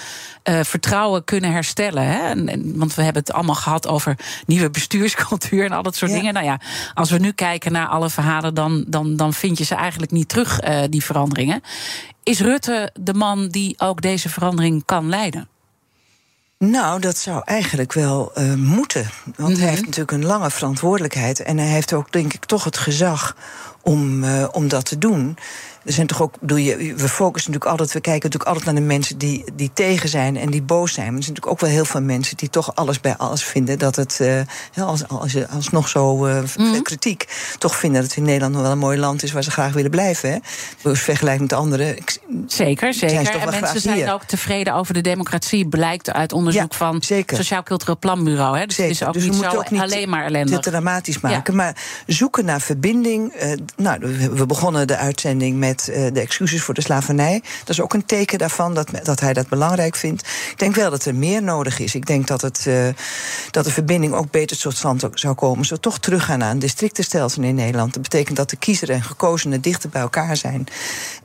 vertrouwen kunnen herstellen. Hè? En, want we hebben het allemaal gehad over nieuwe bestuurscultuur en al dat soort dingen. Nou ja, als we nu kijken naar alle verhalen, dan, dan, dan vind je ze eigenlijk niet terug, uh, die veranderingen. Is Rutte de man die ook deze verandering kan leiden? Nou, dat zou eigenlijk wel uh, moeten. Want mm -hmm. hij heeft natuurlijk een lange verantwoordelijkheid. En hij heeft ook, denk ik, toch het gezag om, uh, om dat te doen er zijn toch ook, bedoel je, we focussen natuurlijk altijd, we kijken natuurlijk altijd naar de mensen die, die tegen zijn en die boos zijn. Maar er zijn natuurlijk ook wel heel veel mensen die toch alles bij alles vinden dat het, uh, als, als, als nog zo uh, mm. kritiek, toch vinden dat het in Nederland nog wel een mooi land is waar ze graag willen blijven. Hè? Dus vergelijk met anderen. Zeker, zeker. En mensen zijn hier. ook tevreden over de democratie, blijkt uit onderzoek ja, van het Sociaal Cultureel Planbureau. Hè? Dus zeker. het is ook dus niet zo ook niet alleen maar ellende. Te dramatisch maken. Ja. Maar zoeken naar verbinding. Uh, nou, we begonnen de uitzending met met uh, de excuses voor de slavernij. Dat is ook een teken daarvan dat, dat hij dat belangrijk vindt. Ik denk wel dat er meer nodig is. Ik denk dat, het, uh, dat de verbinding ook beter tot stand zou komen. Zo toch teruggaan een districtenstelsel in Nederland. Dat betekent dat de kiezer en gekozenen dichter bij elkaar zijn.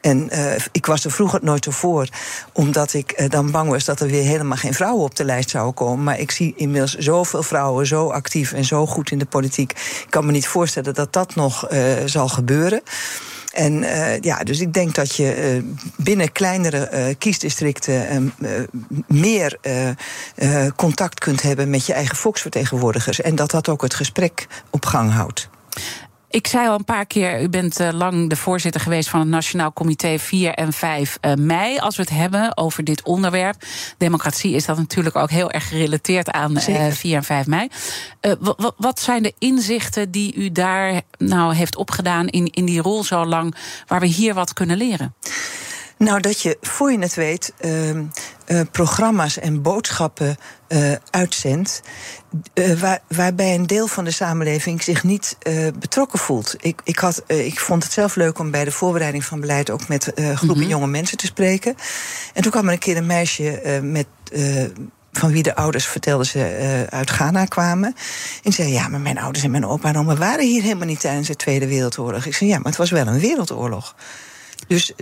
En uh, ik was er vroeger nooit voor, omdat ik dan bang was dat er weer helemaal geen vrouwen op de lijst zouden komen. Maar ik zie inmiddels zoveel vrouwen zo actief en zo goed in de politiek. Ik kan me niet voorstellen dat dat nog zal gebeuren. En uh, ja, dus ik denk dat je uh, binnen kleinere uh, kiesdistricten meer contact kunt hebben met je eigen volksvertegenwoordigers. En dat dat ook het gesprek op gang houdt. Ik zei al een paar keer, u bent uh, lang de voorzitter geweest van het Nationaal Comité 4 en 5 uh, mei. Als we het hebben over dit onderwerp. Democratie is dat natuurlijk ook heel erg gerelateerd aan uh, 4 en 5 mei. Wat zijn de inzichten die u daar nou heeft opgedaan in, in die rol zo lang, waar we hier wat kunnen leren? Nou, dat je voor je het weet uh, uh, programma's en boodschappen uh, uitzendt. Uh, waar, waarbij een deel van de samenleving zich niet betrokken voelt. Ik, ik, had, ik vond het zelf leuk om bij de voorbereiding van beleid ook met groepen mm -hmm. jonge mensen te spreken. En toen kwam er een keer een meisje met van wie de ouders vertelden ze uh, uit Ghana kwamen. En zei: Ja, maar mijn ouders en mijn opa en oma waren hier helemaal niet tijdens de Tweede Wereldoorlog. Ik zei: Ja, maar het was wel een wereldoorlog. Dus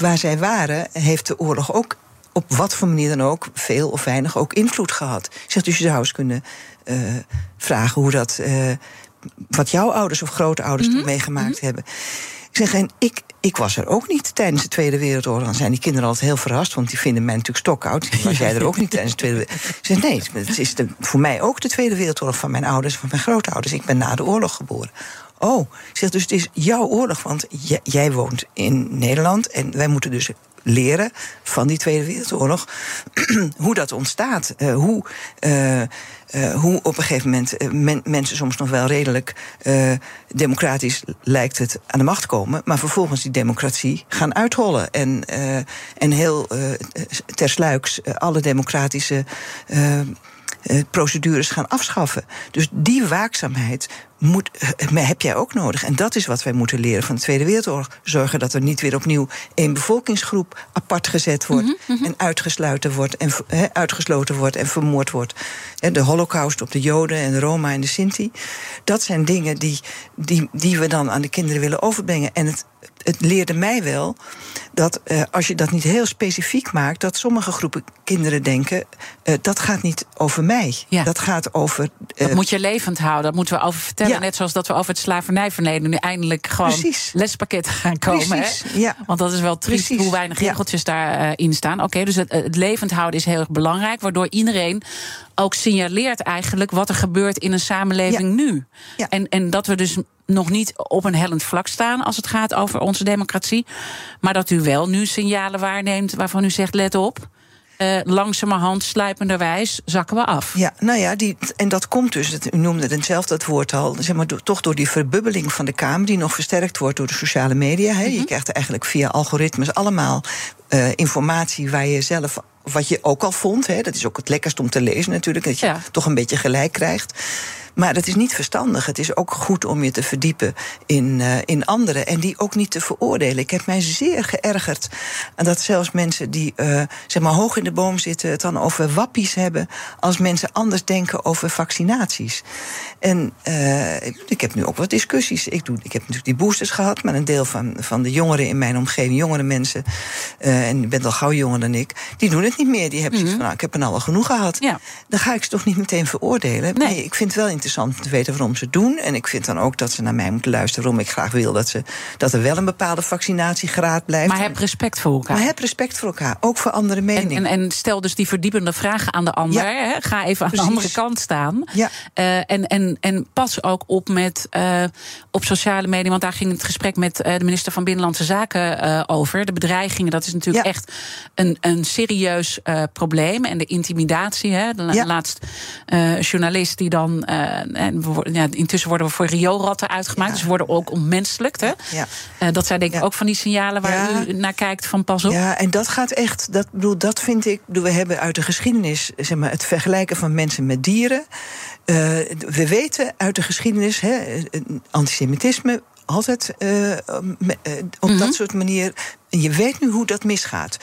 waar zij waren, heeft de oorlog ook op wat voor manier dan ook, veel of weinig, ook invloed gehad. Zegt dus je zou eens kunnen uh, vragen hoe dat. Uh, wat jouw ouders of grootouders mm -hmm. toen meegemaakt mm -hmm. hebben. Ik zeg, en ik, ik was er ook niet tijdens de Tweede Wereldoorlog. Dan zijn die kinderen altijd heel verrast, want die vinden mij natuurlijk stokoud. Was jij er ook niet tijdens de Tweede Wereldoorlog? Ik zeg, nee, het is de, voor mij ook de Tweede Wereldoorlog van mijn ouders, van mijn grootouders. Ik ben na de oorlog geboren. Oh, ik zeg dus het is jouw oorlog, want jij woont in Nederland en wij moeten dus leren van die Tweede Wereldoorlog hoe dat ontstaat. Uh, hoe, uh, uh, hoe op een gegeven moment men, mensen soms nog wel redelijk democratisch lijkt het aan de macht komen, maar vervolgens die democratie gaan uithollen en, en heel tersluiks alle democratische procedures gaan afschaffen. Dus die waakzaamheid moet, eh, heb jij ook nodig. En dat is wat wij moeten leren van de Tweede Wereldoorlog. Zorgen dat er niet weer opnieuw één bevolkingsgroep apart gezet wordt mm -hmm. en uitgesloten wordt en, he, uitgesloten wordt en vermoord wordt. De holocaust op de Joden en de Roma en de Sinti. Dat zijn dingen die, die, die we dan aan de kinderen willen overbrengen. En het, het leerde mij wel dat uh, als je dat niet heel specifiek maakt, dat sommige groepen kinderen denken: uh, dat gaat niet over mij. Ja. Dat gaat over. Uh, dat moet je levend houden, dat moeten we over vertellen stellen. Net zoals dat we over het slavernijverleden nu eindelijk gewoon Precies. lespakketten gaan komen. Ja. Want dat is wel triest hoe weinig regeltjes daarin staan. Oké, dus het, het levend houden is heel erg belangrijk. Waardoor iedereen ook signaleert eigenlijk wat er gebeurt in een samenleving nu. En, en dat we dus nog niet op een hellend vlak staan als het gaat over onze democratie. Maar dat u wel nu signalen waarneemt waarvan u zegt: let op. Uh, langzamerhand, sluipenderwijs, zakken we af. Ja, nou ja, die, en dat komt dus, u noemde het zelf dat woord al, zeg maar, toch door die verbubbeling van de Kamer, die nog versterkt wordt door de sociale media. He. Je mhm. krijgt eigenlijk via algoritmes allemaal uh, informatie waar je zelf wat je ook al vond, hè, dat is ook het lekkerst om te lezen natuurlijk, dat je toch een beetje gelijk krijgt. Maar dat is niet verstandig. Het is ook goed om je te verdiepen in, uh, in anderen en die ook niet te veroordelen. Ik heb mij zeer geërgerd dat zelfs mensen die uh, zeg maar hoog in de boom zitten het dan over wappies hebben als mensen anders denken over vaccinaties. En uh, ik heb nu ook wat discussies. Ik, doe, ik heb natuurlijk die boosters gehad, maar een deel van, van de jongeren in mijn omgeving, jongere mensen, en je bent al gauw jonger dan ik, die doen het niet meer. Die hebben mm van, nou, ik heb er nou al genoeg gehad. Ja. Dan ga ik ze toch niet meteen veroordelen. Nee, nee ik vind het wel interessant interessant om te weten waarom ze het doen. En ik vind dan ook dat ze naar mij moeten luisteren waarom ik graag wil dat, ze, dat er wel een bepaalde vaccinatiegraad blijft. Maar heb respect voor elkaar. Maar heb respect voor elkaar, ook voor andere meningen. En, en, stel dus die verdiepende vragen aan de ander. Hè? Ga even aan de andere kant staan. Ja. Uh, en, en, en pas ook op met uh, op sociale media. Want daar ging het gesprek met uh, de minister van Binnenlandse Zaken over. De bedreigingen, dat is natuurlijk echt een, een serieus probleem. En de intimidatie. Hè? De ja. laatst journalist die dan en we, ja, intussen worden we voor rioolratten uitgemaakt. Dus we worden ook onmenselijk. Hè? Ja. Uh, dat zijn denk ik ook van die signalen waar u naar kijkt van pas op. Ja, en dat gaat echt, dat, bedoel, dat vind ik. Bedoel, we hebben uit de geschiedenis zeg maar, het vergelijken van mensen met dieren. Uh, we weten uit de geschiedenis, hè, antisemitisme, altijd uh, op dat mhm. soort manier. En je weet nu hoe dat misgaat.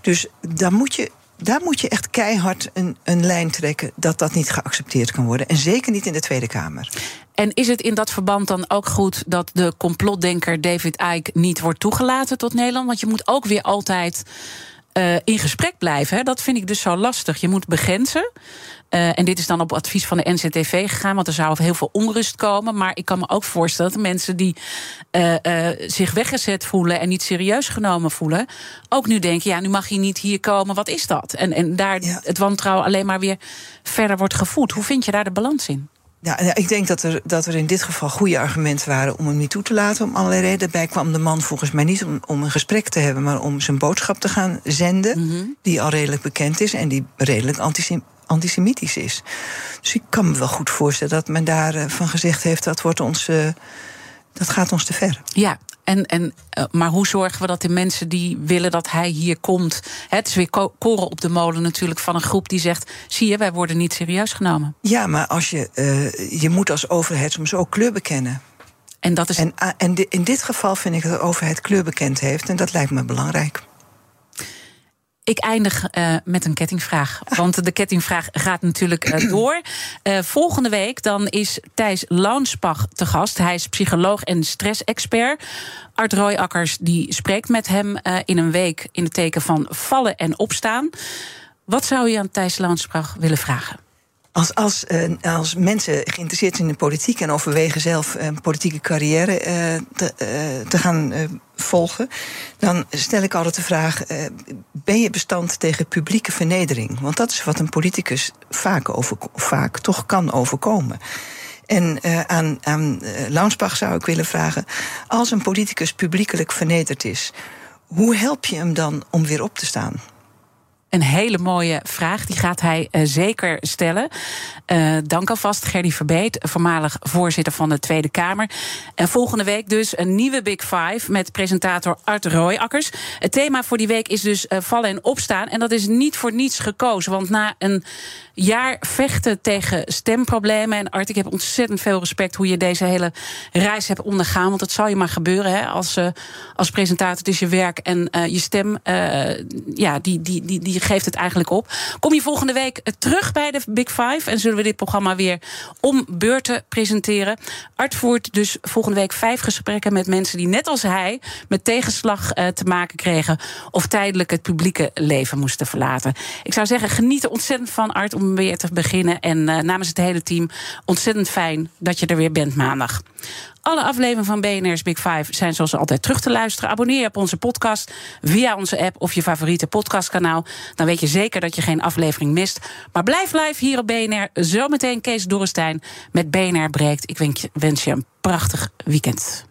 Dus daar moet je daar moet je echt keihard een, een lijn trekken dat dat niet geaccepteerd kan worden. En zeker niet in de Tweede Kamer. En is het in dat verband dan ook goed dat de complotdenker David Icke niet wordt toegelaten tot Nederland? Want je moet ook weer altijd uh, in gesprek blijven. Hè? Dat vind ik dus zo lastig. Je moet begrenzen. Uh, en dit is dan op advies van de NCTV gegaan, want er zou heel veel onrust komen. Maar ik kan me ook voorstellen dat mensen die uh, uh, zich weggezet voelen en niet serieus genomen voelen, ook nu denken: ja, nu mag je niet hier komen, wat is dat? En, en daar het wantrouwen alleen maar weer verder wordt gevoed. Hoe vind je daar de balans in? Ja, ik denk dat er, dat er in dit geval goede argumenten waren om hem niet toe te laten. Om allerlei redenen. Daarbij kwam de man volgens mij niet om, om een gesprek te hebben, maar om zijn boodschap te gaan zenden. Mhm. Die al redelijk bekend is en die redelijk antisemitisch is. Dus ik kan me wel goed voorstellen dat men daarvan van gezegd heeft: dat wordt ons. Uh, dat gaat ons te ver. Ja, en, en, uh, maar hoe zorgen we dat de mensen die willen dat hij hier komt. Het is weer koren op de molen natuurlijk van een groep die zegt: zie je, wij worden niet serieus genomen. Ja, maar als je, uh, je moet als overheid soms ook kleur bekennen. En, dat is... en, en in dit geval vind ik dat de overheid kleur bekend heeft. En dat lijkt me belangrijk. Ik eindig uh, met een kettingvraag. Want de kettingvraag gaat natuurlijk uh, door. Uh, volgende week dan is Thijs Launsbach te gast. Hij is psycholoog en stressexpert. Art Royakkers die spreekt met hem in een week in het teken van vallen en opstaan. Wat zou je aan Thijs Launsbach willen vragen? Als, als, uh, als mensen geïnteresseerd zijn in de politiek en overwegen zelf een politieke carrière uh, te, uh, te, gaan volgen, dan stel ik altijd de vraag: ben je bestand tegen publieke vernedering? Want dat is wat een politicus vaak, over, vaak toch kan overkomen. En aan, aan Launsbach zou ik willen vragen: als een politicus publiekelijk vernederd is, hoe help je hem dan om weer op te staan? Een hele mooie vraag, die gaat hij uh, zeker stellen. Uh, dank alvast Gerdy Verbeet, voormalig voorzitter van de Tweede Kamer. En volgende week dus een nieuwe Big Five met presentator Art Rooijakkers. Het thema voor die week is dus uh, vallen en opstaan. En dat is niet voor niets gekozen, want na een jaar vechten tegen stemproblemen. En Art, ik heb ontzettend veel respect hoe je deze hele reis hebt ondergaan. Want dat zal je maar gebeuren hè, als, uh, als presentator. Is je werk en uh, je stem, uh, ja, die, die, die, die geeft het eigenlijk op. Kom je volgende week terug bij de Big Five en zullen we dit programma weer om beurten presenteren. Art voert dus volgende week vijf gesprekken met mensen die net als hij met tegenslag te maken kregen of tijdelijk het publieke leven moesten verlaten. Ik zou zeggen, geniet er ontzettend van, Art, om weer te beginnen. En uh, namens het hele team ontzettend fijn dat je er weer bent maandag. Alle afleveringen van BNR's Big Five zijn zoals altijd terug te luisteren. Abonneer je op onze podcast via onze app of je favoriete podcastkanaal. Dan weet je zeker dat je geen aflevering mist. Maar blijf live hier op BNR. Zometeen Kees Dorrestein met BNR Breekt. Ik wens je een prachtig weekend.